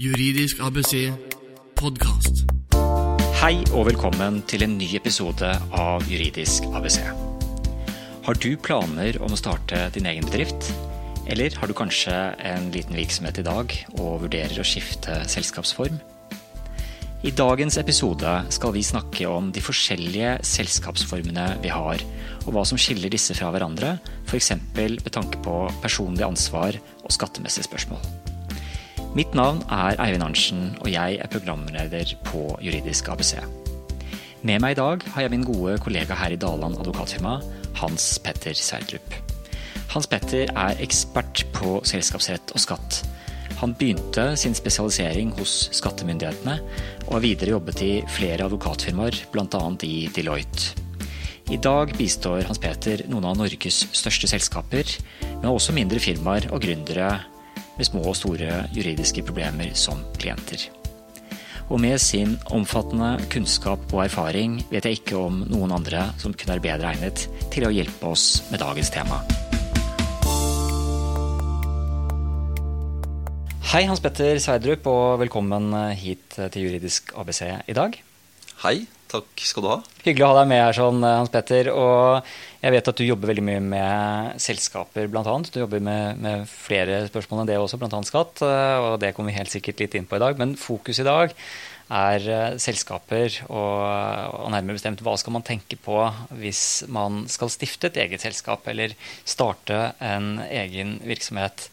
Juridisk ABC podkast. Hei og velkommen til en ny episode av Juridisk ABC. Har du planer om å starte din egen bedrift? Eller har du kanskje en liten virksomhet i dag og vurderer å skifte selskapsform? I dagens episode skal vi snakke om de forskjellige selskapsformene vi har, og hva som skiller disse fra hverandre, f.eks. med tanke på personlig ansvar og skattemessige spørsmål. Mitt navn er Eivind Arntzen, og jeg er programleder på Juridisk ABC. Med meg i dag har jeg min gode kollega her i Daland advokatfirma, Hans Petter Sverdrup. Hans Petter er ekspert på selskapsrett og skatt han begynte sin spesialisering hos skattemyndighetene, og har videre jobbet i flere advokatfirmaer, bl.a. i Deloitte. I dag bistår Hans Peter noen av Norges største selskaper, men også mindre firmaer og gründere med små og store juridiske problemer som klienter. Og med sin omfattende kunnskap og erfaring vet jeg ikke om noen andre som kunne være bedre egnet til å hjelpe oss med dagens tema. Hei, Hans Petter Sverdrup, og velkommen hit til Juridisk ABC i dag. Hei, takk skal du ha. Hyggelig å ha deg med her, sånn, Hans Petter. Og jeg vet at du jobber veldig mye med selskaper, bl.a. Du jobber med, med, flere spørsmål enn det også, bl.a. skatt. Og det kommer vi helt sikkert litt inn på i dag. Men fokus i dag er selskaper, og, og nærmere bestemt hva skal man tenke på hvis man skal stifte et eget selskap eller starte en egen virksomhet.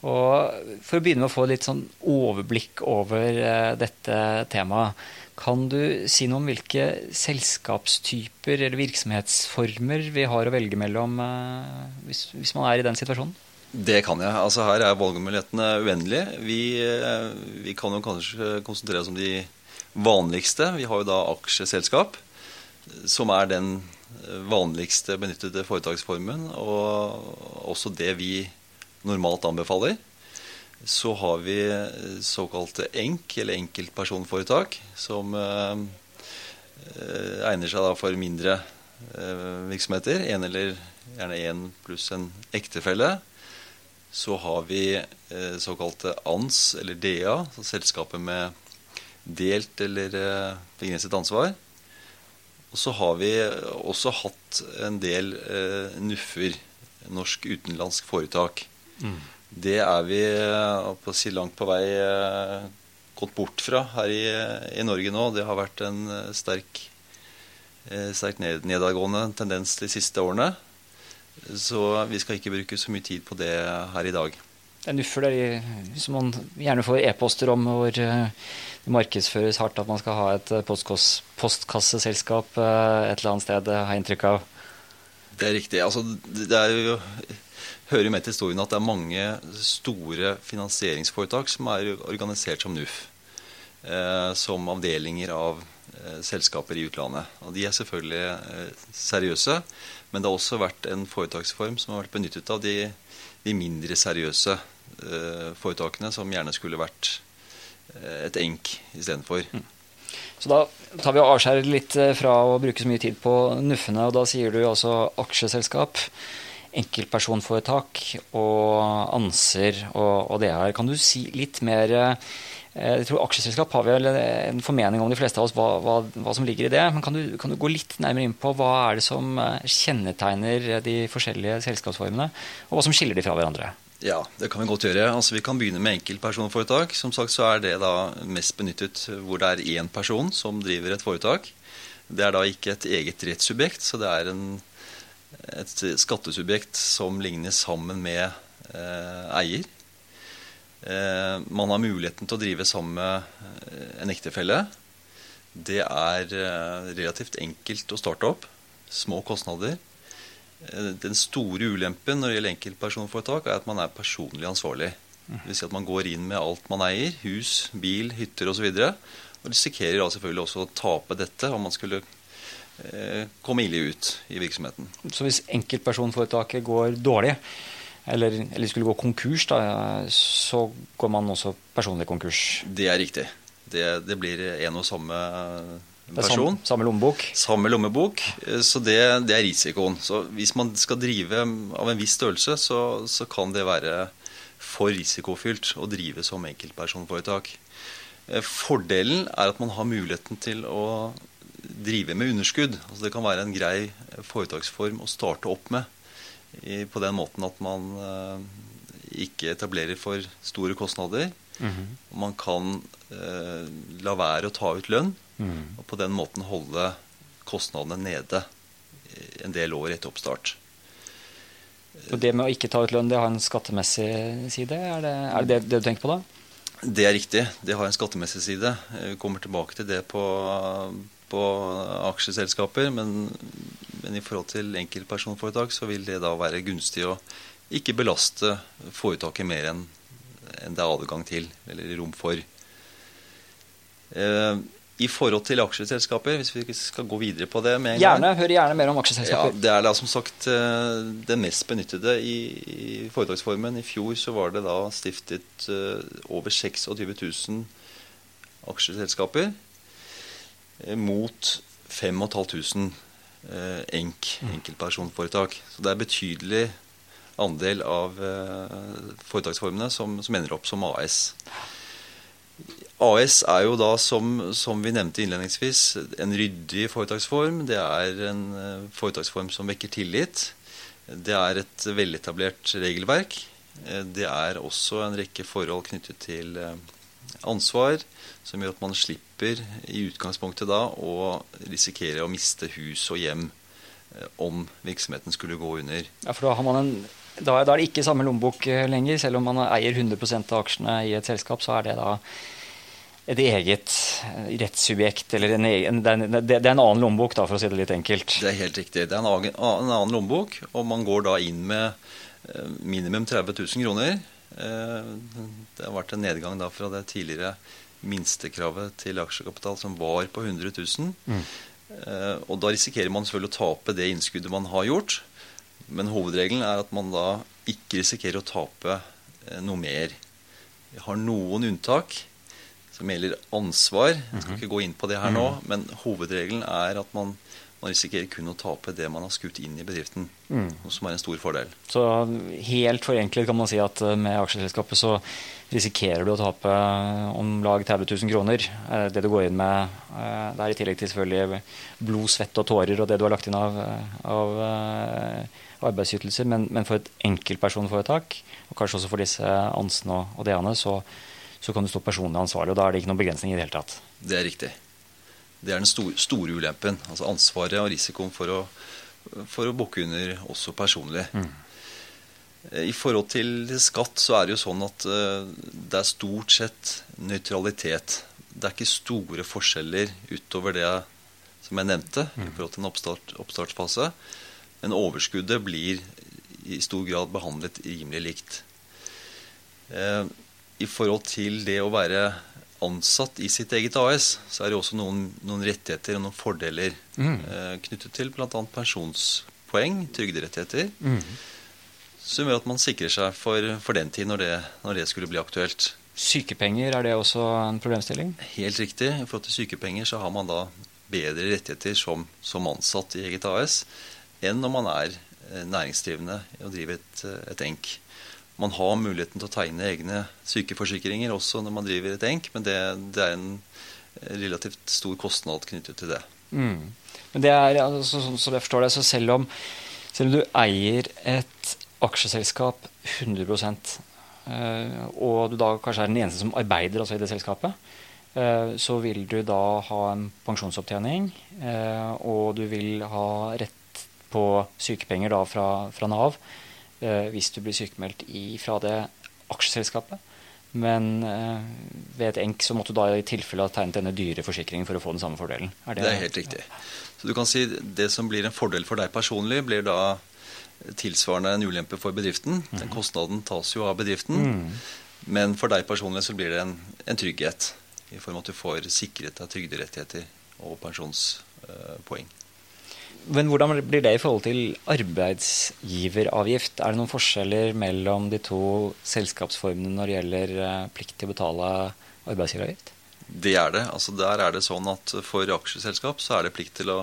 Og For å begynne med å få litt sånn overblikk over dette temaet, kan du si noe om hvilke selskapstyper eller virksomhetsformer vi har å velge mellom uh, hvis, hvis, man er i den situasjonen? Det kan jeg. Altså Her er valgmulighetene uendelige. Vi, uh, vi kan jo kanskje konsentrere oss om de vanligste. Vi har jo da aksjeselskap, som er den vanligste benyttede foretaksformen, og også det vi normalt anbefaler. Så har vi såkalte ENK, eller enkeltpersonforetak, som eh, egner seg da for mindre eh, virksomheter. En eller gjerne én pluss en ektefelle. Så har vi eh, såkalte ANS, eller DA, selskapet med delt eller eh, begrenset ansvar. Og så har vi også hatt en del eh, NUF-er, norsk utenlandsk foretak. Mm. Det er vi på å si, langt på vei eh, gått bort fra her i, i, Norge nå. Det har vært en eh, sterk, eh, sterk nedadgående tendens de siste årene. Så vi skal ikke bruke så mye tid på det her i dag. Det er nuffer der som man gjerne får e-poster om, hvor det markedsføres hardt at man skal ha et postkasseselskap et eller annet sted, har jeg inntrykk av. Det er riktig. Altså, det er jo hører med til historien at det er mange store finansieringsforetak som er organisert som NUF. Eh, som avdelinger av eh, selskaper i utlandet. Og De er selvfølgelig eh, seriøse, men det har også vært en foretaksform som har vært benyttet av de, de mindre seriøse foretakene, som gjerne skulle vært et enk istedenfor. Mm. Så da tar vi og avskjærer litt fra å bruke så mye tid på NUF-ene, og da sier du altså aksjeselskap enkeltpersonforetak og ANSER og, og det her. Kan du si litt mer eh, jeg tror Aksjeselskap har vel en formening om de fleste av oss hva, hva, hva som ligger i det. Men kan du, kan du, gå litt nærmere inn på hva er det som eh, kjennetegner de forskjellige selskapsformene, og hva som skiller de fra hverandre? Ja, det kan vi godt gjøre. Altså, vi kan begynne med enkeltpersonforetak. Som sagt så er det da mest benyttet hvor det er én person som driver et foretak. Det er da ikke et eget rettssubjekt, så det er en et skattesubjekt som ligner sammen med eh, eier. Eh, man har muligheten til å drive sammen med eh, en ektefelle. Det er eh, relativt enkelt å starte opp. Små kostnader. Eh, den store ulempen når det gjelder enkeltpersonforetak, er at man er personlig ansvarlig. Vil si at man går inn med alt man eier. Hus, bil, hytter osv. Og, så og risikerer selvfølgelig også å tape dette om man skulle komme ille ut i virksomheten. Så hvis enkeltpersonforetaket går dårlig, eller, eller, skulle gå konkurs, da, så går man også personlig konkurs? Det er riktig. Det, det blir en og samme person. Samme, samme lommebok? Samme lommebok. Eh, så det, det, er risikoen. Så hvis man skal drive av en viss størrelse, så, så kan det være for risikofylt å drive som enkeltpersonforetak. Eh, fordelen er at man har muligheten til å drive med underskudd. Altså det kan være en grei foretaksform å starte opp med. på den måten at man eh, ikke etablerer for store kostnader. Mm -hmm. Man kan eh, la være å ta ut lønn, mm. og på den måten holde kostnadene nede en del år etter oppstart. Og Det med å ikke ta ut lønn, det har en skattemessig side? Er det er det, det du tenker på da? Det er riktig. Det har en skattemessig side. Vi kommer tilbake til det på, på aksjeselskaper. Men, men, i forhold til enkeltpersonforetak så vil det da være gunstig å ikke belaste foretaket mer enn en det er adgang til, eller rom for. Eh, i forhold til aksjeselskaper, hvis vi skal gå videre på det med en gjerne, gang Hør gjerne mer om aksjeselskaper. Ja, Det er da som sagt eh, det mest benyttede i, i foretaksformen. I fjor så var det da stiftet uh, over 26 000 aksjeselskaper mot 5500 uh, enk, mm. enkeltpersonforetak. Så det er betydelig andel av foretaksformene som, som ender opp som AS. AS er jo da, som, som, vi nevnte innledningsvis, en ryddig foretaksform. Det er en foretaksform som vekker tillit. Det er et veletablert regelverk. Det er også en rekke forhold knyttet til ansvar, som gjør at man slipper i utgangspunktet da å risikere å miste hus og hjem om virksomheten skulle gå under. Ja, for da har man en da, er det ikke samme lommebok lenger. Selv om man eier 100 av aksjene i et selskap, så er det da et eget rettssubjekt, eller en egen, det, er, en annen lommebok, da, for å si det litt enkelt. Det er helt riktig. Det er en annen, en annen lommebok, og man går da inn med eh, minimum 30 000 kroner. Eh, det har vært en nedgang da fra det tidligere minstekravet til aksjekapital som var på 100 000. Mm. Eh, og da risikerer man selvfølgelig å tape det innskuddet man har gjort. Men hovedregelen er at man da ikke risikerer å tape noe mer. Vi har noen unntak som gjelder ansvar. Jeg skal mhm. ikke gå inn på det her nå, mhm. men hovedregelen er at man, man risikerer kun å tape det man har skutt inn i bedriften. Mm. Som er en stor fordel. Så helt forenklet kan man si at eh, med aksjeselskapet så risikerer du å tape eh, om lag 30 000 kroner. Eh, det du går inn med det er i tillegg til selvfølgelig blod, svette og tårer og det du har lagt inn av, av arbeidsytelser. Men, men, for et enkeltpersonforetak, og kanskje også for disse Ansen og, og Deane, så så kan du stå personlig ansvarlig. og Da er det ikke noen begrensning i det hele tatt. Det er riktig. Det er den store, store ulempen. Altså ansvaret og risikoen for å, for å bukke under også personlig. Mm. I forhold til skatt så er det jo sånn at uh, det er stort sett nøytralitet. Det er ikke store forskjeller utover det som jeg nevnte mm. i forhold til en oppstart, oppstartsfase. Men overskuddet blir i stor grad behandlet rimelig likt. Uh, i forhold til det å være ansatt i sitt eget AS, så er det også noen, noen rettigheter og noen fordeler mm. eh, knyttet til bl.a. pensjonspoeng, trygderettigheter, mm. som gjør at man sikrer seg for, for den tid når det, når det, skulle bli aktuelt. Sykepenger, er det også en problemstilling? Helt riktig. I forhold til sykepenger så har man da bedre rettigheter som, som ansatt i eget AS enn når man er eh, næringsdrivende og driver et, et enk man har muligheten til å tegne egne sykeforsikringer også når man driver et enk, men det, det er en relativt stor kostnad knyttet til det. Mm. Men det er, altså, som jeg forstår det, så selv om, selv om du eier et aksjeselskap 100 eh, og du da kanskje er den eneste som arbeider altså i det selskapet, eh, så vil du da ha en pensjonsopptjening, eh, og du vil ha rett på sykepenger da fra, fra Nav hvis du blir sykemeldt i, fra det aksjeselskapet. Men eh, ved et enk så måtte du da i tilfelle ha tegnet denne dyre forsikringen for å få den samme fordelen. Er det, det, er helt riktig. Så du kan si Det som blir en fordel for deg personlig, blir da tilsvarende en ulempe for bedriften. Den kostnaden tas jo av bedriften. Mm. Men for deg personlig så blir det en, en, trygghet i form av at du får sikret deg trygderettigheter og pensjonspoeng. Men hvordan blir det i forhold til arbeidsgiveravgift? Er det noen forskjeller mellom de to selskapsformene når det gjelder eh, plikt til å betale arbeidsgiveravgift? Det er det. Altså der er det sånn at For aksjeselskap så er det plikt til å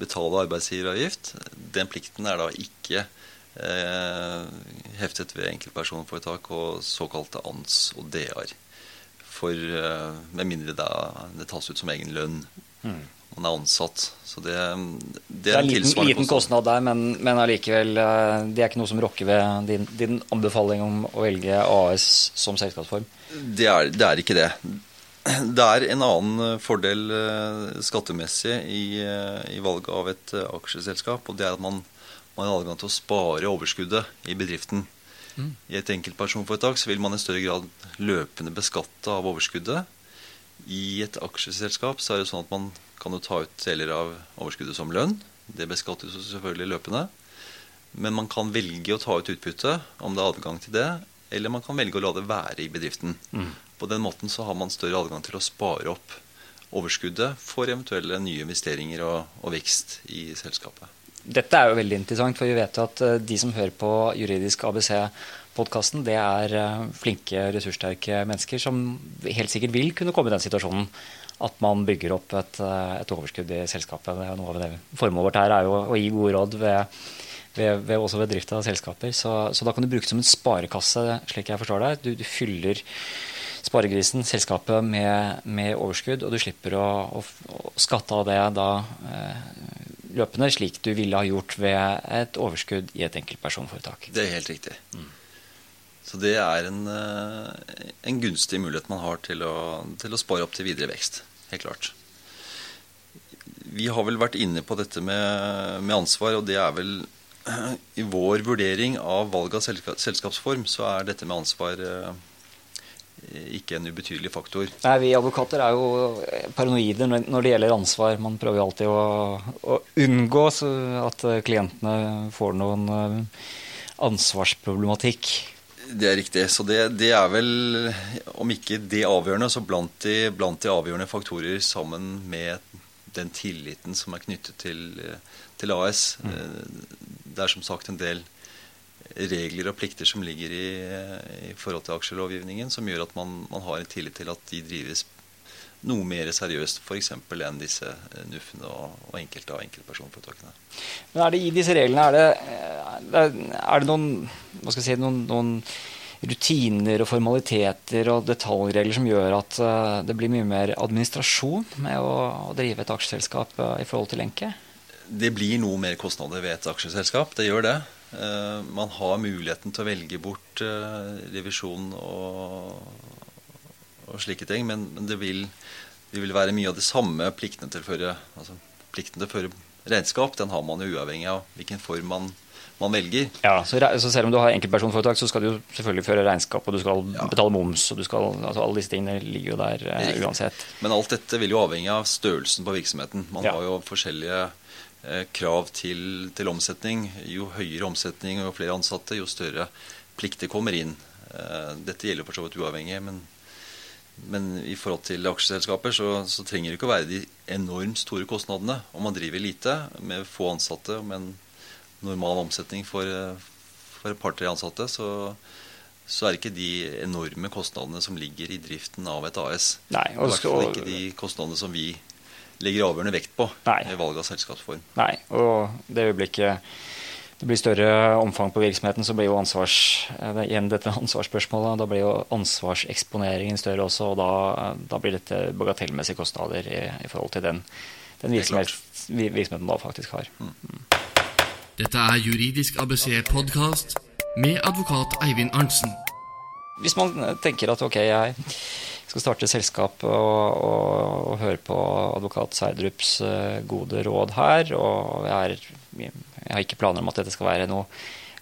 betale arbeidsgiveravgift. Den plikten er da ikke eh, heftet ved enkeltpersonforetak og såkalte ANS og DR. For, eh, med mindre det, det, tas ut som egen lønn. Mm. Man er ansatt. Så det, det, det er en liten, liten kostnad der, men, men allikevel eh, Det er ikke noe som rokker ved din, din anbefaling om å velge AS som selskapsform? Det er, det er ikke det. Det er en annen fordel eh, skattemessig i, i valget av et aksjeselskap. Og det er at man, man har adgang til å spare overskuddet i bedriften. Mm. I et enkeltpersonforetak så vil man i større grad løpende beskatte av overskuddet. I et aksjeselskap så er det sånn at man kan du ta ut deler av overskuddet som lønn. Det beskattes selvfølgelig løpende. Men man kan velge å ta ut utbytte om det er adgang til det. Eller man kan velge å la det være i bedriften. Mm. På den måten så har man større adgang til å spare opp overskuddet for eventuelle nye investeringer og, og vekst i selskapet. Dette er jo veldig interessant, for vi vet jo at eh, de som hører på Juridisk ABC-podkasten, det er eh, flinke, ressurssterke mennesker som helt sikkert vil kunne komme i den situasjonen at man bygger opp et, eh, et overskudd i selskapet. Det er noe av det. Formålet vårt her er jo å gi gode råd ved, ved, ved også ved drift av selskaper. Så, så, da kan du bruke det som en sparekasse, slik jeg forstår det. Du, du fyller sparegrisen, selskapet, med, med, overskudd, og du slipper å, å, å skatte av det da eh, løpende, slik du ville ha gjort ved et overskudd i et enkeltpersonforetak. Det er helt riktig. Mm. Så det er en, eh, en, gunstig mulighet man har til å, til å, spare opp til videre vekst. Helt klart. Vi har vel vært inne på dette med, med ansvar, og det er vel i vår vurdering av valg av selskapsform, så er dette med ansvar eh, ikke en ubetydelig faktor. Nei, Vi advokater er jo paranoide når det gjelder ansvar. Man prøver alltid å, å unngå at klientene får noen eh, ansvarsproblematikk. Det er riktig. Så det, det, er vel, om ikke det avgjørende, så blant de, blant de, avgjørende faktorer sammen med den tilliten som er knyttet til, til AS. Mm. Eh, det er som sagt en del regler og plikter som ligger i, i forhold til aksjelovgivningen, som gjør at man, man, har en tillit til at de drives noe mer seriøst f.eks. enn disse eh, NUF-ene og, og, enkelte av enkeltpersonforetakene. Men er det i disse reglene er det, er det noen, hva skal si, noen, noen rutiner og formaliteter og detaljregler som gjør at uh, det blir mye mer administrasjon med å, å drive et aksjeselskap i forhold til lenke? Det blir noe mer kostnader ved et aksjeselskap. Det gjør det. Man har muligheten til å velge bort revisjon og og slike ting. Men, men det, vil, det, vil, være mye av de samme pliktene til å føre altså, plikten til å føre regnskap. Den har man jo uavhengig av hvilken form man, man velger. Ja, så, så, Selv om du har enkeltpersonforetak, så skal du jo selvfølgelig føre regnskap, og du skal ja. betale moms, og du skal, altså Alle disse tingene ligger jo der eh, uansett. Men alt dette vil jo avhenge av størrelsen på virksomheten. Man ja. har jo forskjellige eh, krav til, til, omsetning. Jo høyere omsetning og jo flere ansatte, jo større plikter kommer inn. Eh, dette gjelder for så vidt uavhengig, men men i forhold til aksjeselskaper så, så, trenger det ikke å være de enormt store kostnadene. Om man driver lite med få ansatte og med en normal omsetning for, for et par-tre ansatte, så, så, er det ikke de enorme kostnadene som ligger i driften av et AS. Nei, og, I hvert fall ikke de kostnadene som vi legger avgjørende vekt på nei, i valg av selskapsform. Nei, og det øyeblikket det blir større omfang på virksomheten, så blir jo ansvars, eh, igjen dette ansvarsspørsmålet, da blir jo ansvarseksponeringen større også, og da, da blir dette bagatellmessige kostnader i, i, forhold til den, den virksomhet, virksomheten da faktisk har. Mm. mm. Dette er Juridisk ABC-podkast med advokat Eivind Arntzen. Hvis man tenker at ok, jeg skal starte selskap og, og, og høre på advokat Seidrups eh, gode råd her, og jeg er jeg har ikke planer om at dette skal være noe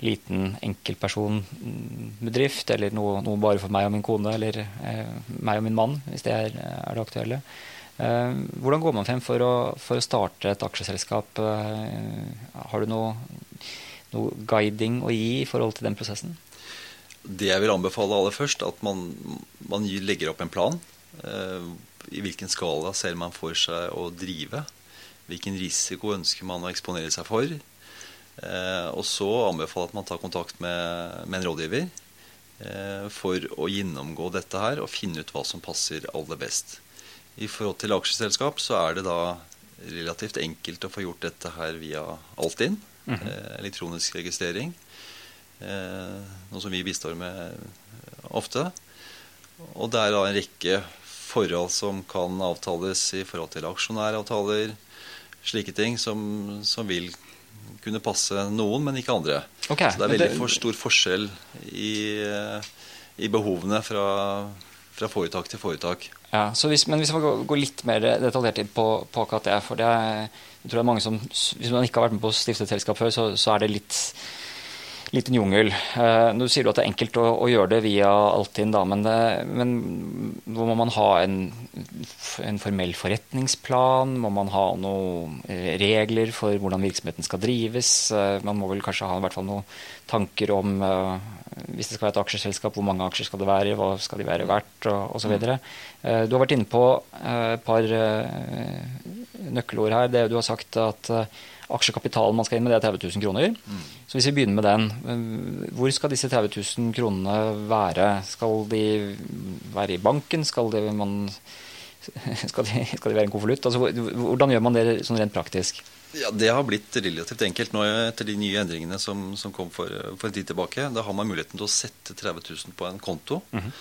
liten enkeltpersonbedrift, eller noe, noe, bare for meg og min kone, eller eh, meg og min mann, hvis det er, er det aktuelle. Eh, hvordan går man frem for å, for å starte et aksjeselskap? Eh, har du noe, noe, guiding å gi i forhold til den prosessen? Det jeg vil anbefale aller først, at man, man legger opp en plan. Eh, I hvilken skala ser man for seg å drive? Hvilken risiko ønsker man å eksponere seg for? Eh, og så anbefaler jeg at man tar kontakt med, med en rådgiver eh, for å gjennomgå dette her og finne ut hva som passer aller best. I forhold til aksjeselskap så er det da relativt enkelt å få gjort dette her via Altinn. mm -hmm. elektronisk registrering. Noe som vi bistår med ofte. Og det er da en rekke forhold som kan avtales i forhold til aksjonæravtaler, slike ting, som, som vil kunne passe noen, men ikke andre. Okay, så det er veldig for stor forskjell i, i behovene fra, fra, foretak til foretak. Ja, hvis, Men hvis vi går, går litt mer detaljert inn på, på akkurat det for det er, jeg tror det er mange som, Hvis man ikke har vært med på å stifte et selskap før, så, så er det litt liten jungel. Eh, nå sier du at det er enkelt å, å gjøre det via Altinn, da, men, det, men må man ha en, en, formell forretningsplan? Må man ha noen eh, regler for hvordan virksomheten skal drives? Eh, man må vel kanskje ha i hvert fall noen tanker om hvis det skal være et aksjeselskap, hvor mange aksjer skal det være, hva skal de være verdt, osv. Du har vært inne på et par nøkkelord her. Det du har sagt at aksjekapitalen man skal inn med, det er 30 000 kroner. Mm. Så hvis vi begynner med den, hvor skal disse 30 000 kronene være? Skal de være i banken? Skal, de, man, skal, de, skal de, være en konvolutt? Altså, hvordan gjør man det sånn rent praktisk? Ja, Det har blitt relativt enkelt nå etter de nye endringene som, som kom for, for, en tid tilbake. Da har man muligheten til å sette 30 000 på en konto. Mm -hmm.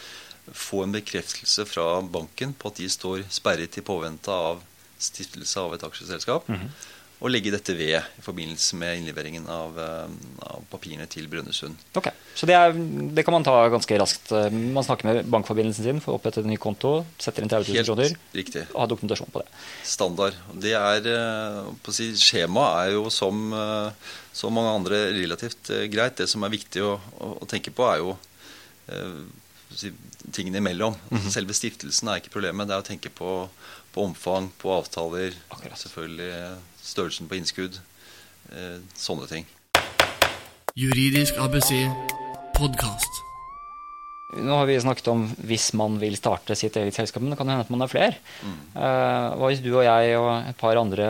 Få en bekreftelse fra banken på at de står sperret i påvente av stiftelse av et aksjeselskap. Mm -hmm og legge dette ved i forbindelse med innleveringen av, eh, av papirene til Brønnøysund. Ok, Så det, er, det, kan man ta ganske raskt. Man snakker med bankforbindelsen sin, for å opprette en ny konto, setter inn 30 000 kroner riktig. og har dokumentasjon på det. Standard. Det er, eh, si, Skjemaet er jo som, eh, som mange andre relativt greit. Det som er viktig å, å, å tenke på, er jo si, tingene imellom. Mm -hmm. Selve stiftelsen er ikke problemet. Det er å tenke på, på omfang, på avtaler. Akkurat. Selvfølgelig størrelsen på innskudd. Eh, sånne ting. Juridisk ABC podkast. Nå har vi snakket om hvis man vil starte sitt eget selskap, men det kan hende at man er flere. Mm. Uh, hva hvis du og jeg og et par andre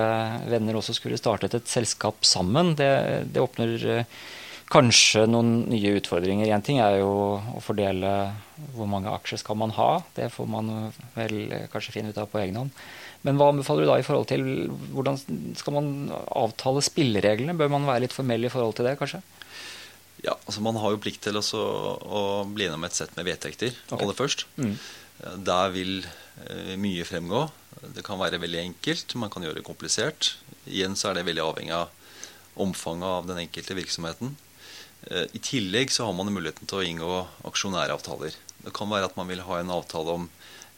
venner også skulle startet et selskap sammen? Det, det åpner uh, kanskje noen nye utfordringer. Én ting er jo å fordele hvor mange aksjer skal man ha. Det får man vel kanskje finne ut av på egen hånd. Men hva anbefaler du da i forhold til hvordan skal man avtale spillereglene? Bør man være litt formell i forhold til det, kanskje? Ja, altså Man har jo plikt til også å bli innom et sett med vedtekter okay. aller først. Mm. Der vil eh, mye fremgå. Det kan være veldig enkelt, man kan gjøre det komplisert. Igjen så er det veldig avhengig av omfanget av den enkelte virksomheten. Eh, I tillegg så har man muligheten til å inngå aksjonæravtaler. Det kan være at man vil ha en avtale om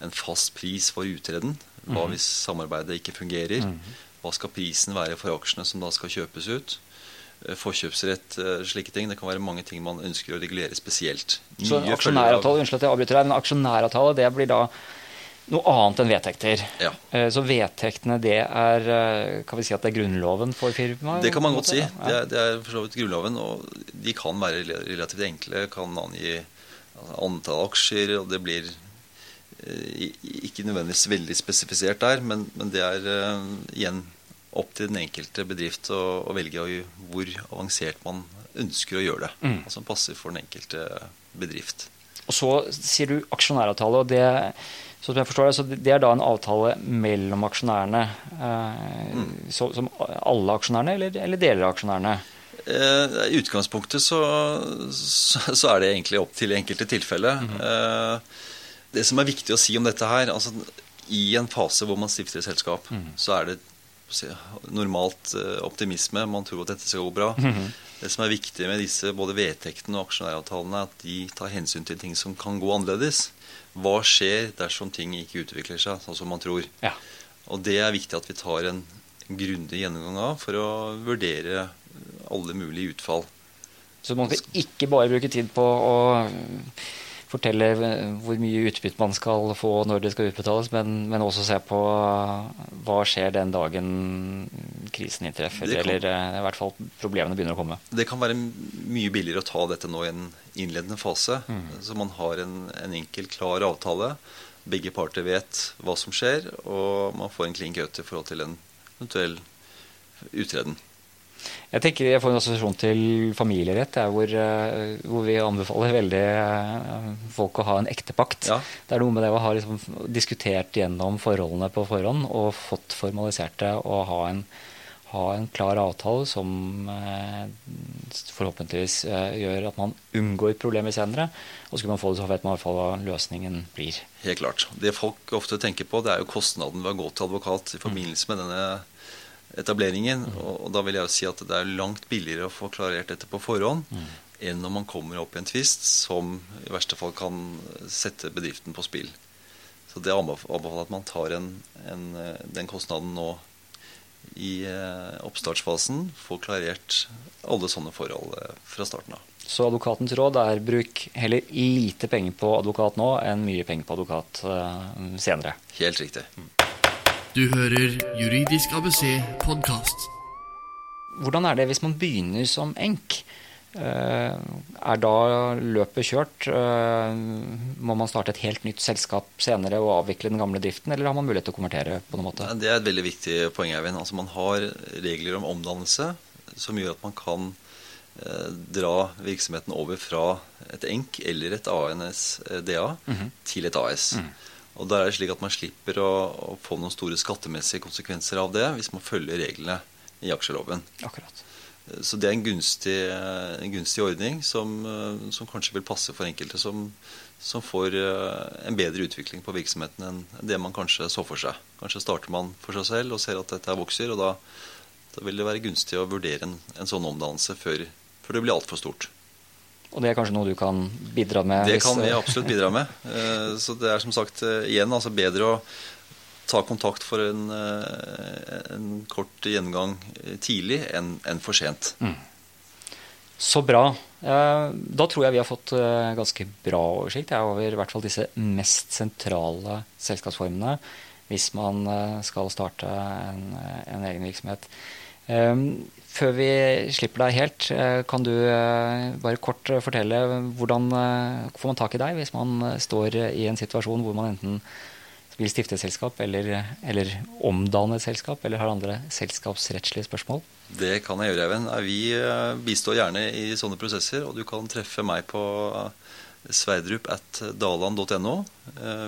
en fast pris for utreden. Hva mhm. hvis samarbeidet ikke fungerer? Mhm. Hva skal prisen være for aksjene som da skal kjøpes ut? Eh, forkjøpsrett, eh, slike ting. Det kan være mange ting man ønsker å regulere spesielt. Så aksjonæravtale, unnskyld at jeg avbryter deg, men aksjonæravtale det blir da noe annet enn vedtekter. Ja. Eh, så vedtektene, det er eh, Kan vi si at det er grunnloven for firmaet? Det kan man godt si. Det er, det er for så vidt grunnloven. Og de kan være relativt enkle. Kan angi antall aksjer, og det blir eh, ikke nødvendigvis veldig spesifisert der, men, men det er igjen opp til den enkelte bedrift å, å velge hvor avansert man ønsker å gjøre det. Mm. Som passer for den enkelte bedrift. Og så sier du aksjonæravtale, og det så som jeg forstår det, så det er da en avtale mellom aksjonærene. Eh, mm. så, som alle aksjonærene, eller, eller deler av aksjonærene? Eh, I utgangspunktet så, så, så, er det egentlig opp til enkelte tilfeller. Mm -hmm. det som er viktig å si om dette her altså I en fase hvor man stifter et selskap, mm. så er det normalt optimisme. Man tror at dette skal gå bra. Mm -hmm. Det som er viktig med disse både vedtektene og aksjonæravtalene, er at de tar hensyn til ting som kan gå annerledes. Hva skjer dersom ting ikke utvikler seg sånn som man tror? Ja. Og det er viktig at vi tar en grundig gjennomgang av for å vurdere alle mulige utfall. Så man skal ikke bare bruke tid på å fortelle hvor mye utbytte man skal få når det skal utbetales, men, men også se på hva skjer den dagen krisen inntreffer, kan, eller eh, i hvert fall problemene begynner å komme. Det kan være mye billigere å ta dette nå i en innledende fase, mm. så man har en, en, enkel, klar avtale. Begge parter vet hva som skjer, og man får en klin cut i forhold til en eventuell utreden. Jeg tenker jeg får en assosiasjon til familierett, hvor, eh, hvor, vi anbefaler veldig eh, folk å ha en ektepakt. Ja. Det er noe med det å ha liksom diskutert gjennom forholdene på forhånd og fått formalisert det og ha en, ha en klar avtale som eh, forhåpentligvis gjør at man unngår problemer senere. Og så kan man få det så vet man i hvert fall hva løsningen blir. Helt klart. Det folk ofte tenker på, det er jo kostnaden ved å gå til advokat i forbindelse med denne etableringen. Og da vil jeg jo si at det er langt billigere å få klarert dette på forhånd enn når man kommer opp i en tvist som i verste fall kan sette bedriften på spill. Så det anbefaler at man tar en, en, den kostnaden nå i eh, oppstartsfasen. Få klarert alle sånne forhold eh, fra starten av. Så advokatens råd er bruk heller lite penger på advokat nå enn mye penger på advokat senere. Helt riktig. Du hører Juridisk ABC podkast. Hvordan er det hvis man begynner som enk? Uh, er da løpet kjørt? Uh, må man starte et helt nytt selskap senere og avvikle den gamle driften, eller har man mulighet til å konvertere på noen måte? Det er et veldig viktig poeng, Eivind. Altså, man har regler om omdannelse som gjør at man kan Eh, dra virksomheten over fra et ENK eller et ANS-DA mm -hmm. til et AS. Mm. Og da er det slik at man slipper å, å, få noen store skattemessige konsekvenser av det hvis man følger reglene i aksjeloven. Akkurat. Eh, så det er en gunstig, en gunstig ordning som, eh, som, kanskje vil passe for enkelte som, som, får en bedre utvikling på virksomheten enn det man kanskje så for seg. Kanskje starter man for seg selv og ser at dette vokser, og da, da vil det være gunstig å vurdere en, en sånn omdannelse før, før det blir altfor stort. Og det er kanskje noe du kan bidra med? Det kan vi absolutt bidra med. Eh, så det er som sagt eh, igjen altså bedre å ta kontakt for en, eh, en kort gjennomgang tidlig enn en for sent. Mm. Så bra. Da tror jeg vi har fått ganske bra oversikt over i hvert fall disse mest sentrale selskapsformene hvis man skal starte en, en egen virksomhet. Før vi slipper deg helt, eh, kan du eh, bare kort eh, fortelle hvordan får man tak i deg hvis man står i en situasjon hvor man enten vil stifte et selskap eller, eller omdanne et selskap, eller har andre selskapsrettslige spørsmål? Det kan jeg gjøre, Even. Vi bistår gjerne i sånne prosesser, og du kan treffe meg på sverdrup.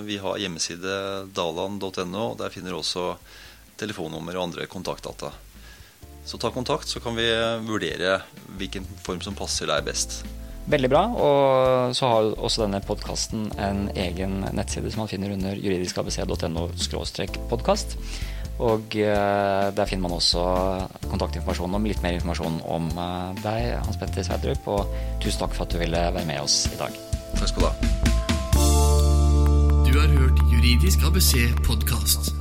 Vi har hjemmeside daland.no, og der finner du også telefonnummer og andre kontaktdata. Så ta kontakt, så kan vi vurdere hvilken form som passer deg best. Veldig bra. Og så har også denne podkasten en egen nettside som man finner under juridiskabc.no podkast. Og eh, der finner man også kontaktinformasjon om litt mer informasjon om eh, deg, Hans Petter Sverdrup. Og tusen takk for at du ville være med oss i dag. Takk skal du ha. Du har hørt Juridisk ABC podkast.